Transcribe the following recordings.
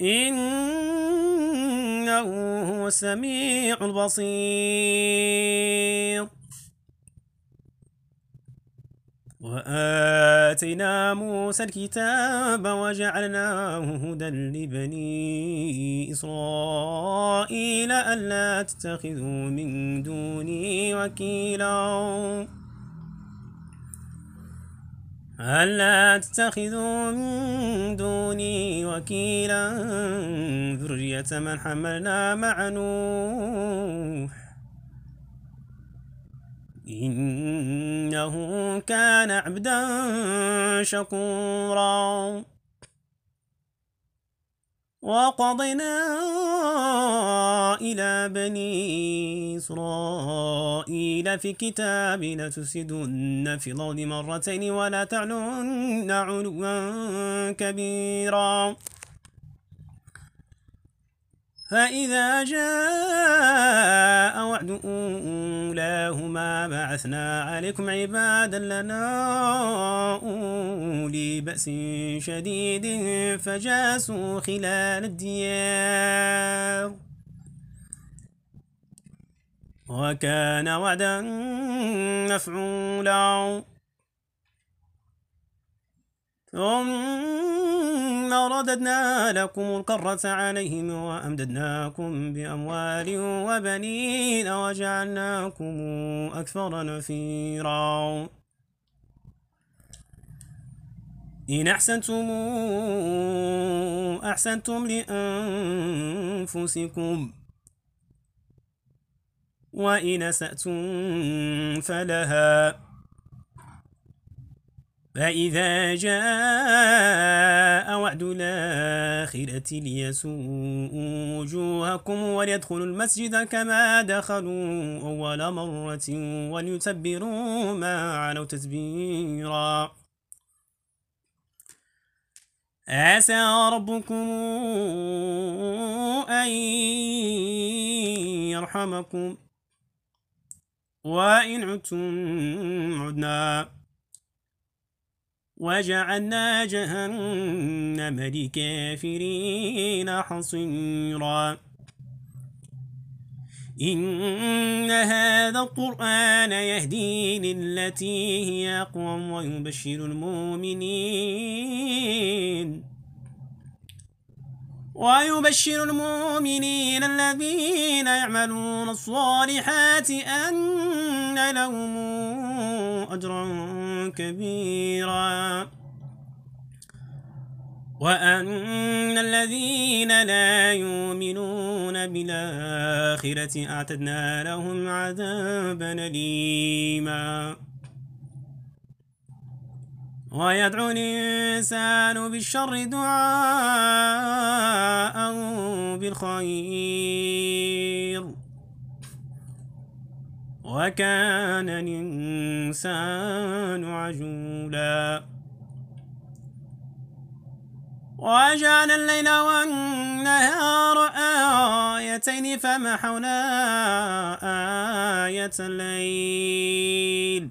إنه هو السميع البصير وآتينا موسى الكتاب وجعلناه هدى لبني إسرائيل ألا تتخذوا من دوني وكيلا. ألا تتخذوا من دوني وكيلا ذرية من حملنا مع نوح؟ إنه كان عبدا شكورا. وقضينا إلى بني إسرائيل في كتاب لتفسدن في الأرض مرتين ولا تعلن علوا كبيرا. فإذا جاء وعد أولاهما بعثنا عليكم عبادا لنا أولي بأس شديد فجاسوا خلال الديار. وكان وعدا مفعولا. ثم رددنا لكم الكرة عليهم وأمددناكم بأموال وبنين وجعلناكم أكثر نفيرا. إن أحسنتم أحسنتم لأنفسكم. وإن أسأتم فلها. فإذا جاء وعد الآخرة ليسوء وجوهكم وليدخلوا المسجد كما دخلوا أول مرة وليتبروا ما علوا تتبيرا عسى ربكم أن يرحمكم. وإن عدتم عدنا. وجعلنا جهنم لكافرين حصيرا. إن هذا القرآن يهدي للتي هي أقوم ويبشر المؤمنين. ويبشر المؤمنين الذين يعملون الصالحات أن لهم أجرا كبيرا. وأن الذين لا يؤمنون بالآخرة أعتدنا لهم عذابا أليما. ويدعو الإنسان بالشر دعاء بالخير. وكان الإنسان عجولا. وجعل الليل والنهار آيتين فمحونا آية الليل.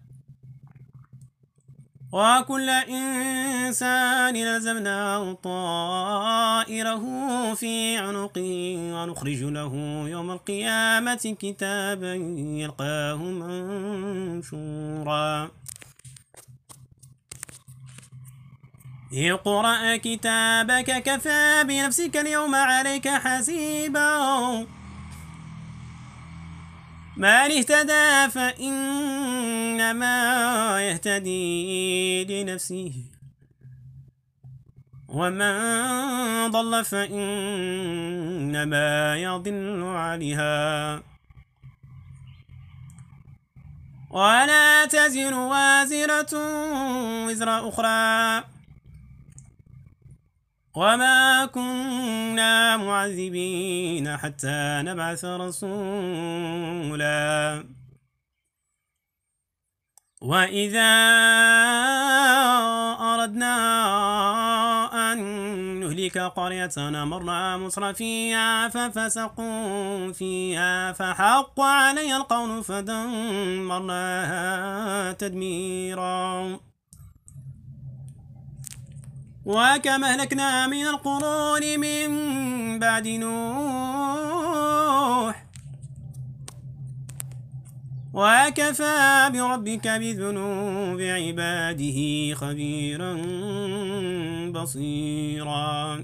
وكل إنسان لزمناه طائره في عنقه ونخرج له يوم القيامة كتابا يلقاه منشورا. اقرأ كتابك كفى بنفسك اليوم عليك حسيبا. من اهتدى فإنما يهتدي لنفسه. ومن ضل فإنما يضل عليها. ولا تزر وازرة وزر أخرى. وما كنا معذبين حتى نبعث رسولا. وإذا أردنا أن نهلك قرية مرنا مصر فيها ففسقوا فيها فحق علي القول فدمرناها تدميرا. وكما أهلكنا من القرون من بعد نوح. وكفى بربك بذنوب عباده خبيرا بصيرا.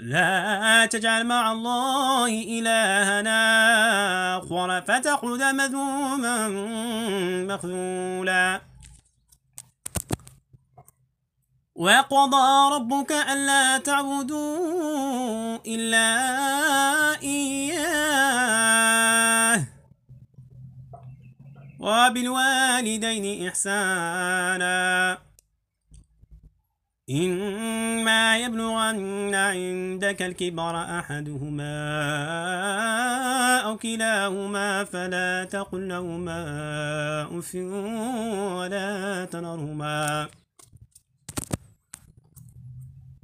لا تجعل مع الله إلهنا آخر فتقعد مذموما مخذولا. وقضى ربك ألا تعبدوا إلا إياه. وبالوالدين إحسانا. إما يبلغن عندك الكبر أحدهما أو كلاهما فلا تقل لهما أف ولا تنرهما.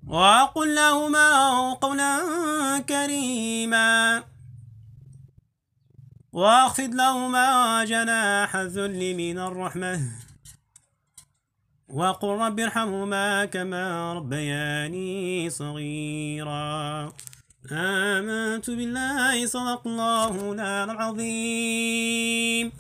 وقل لهما قولا كريما. واخفض لهما جناح الذل من الرحمة. وقل رب ارحمهما كما ربياني صغيرا. آمنت بالله صدق الله العظيم.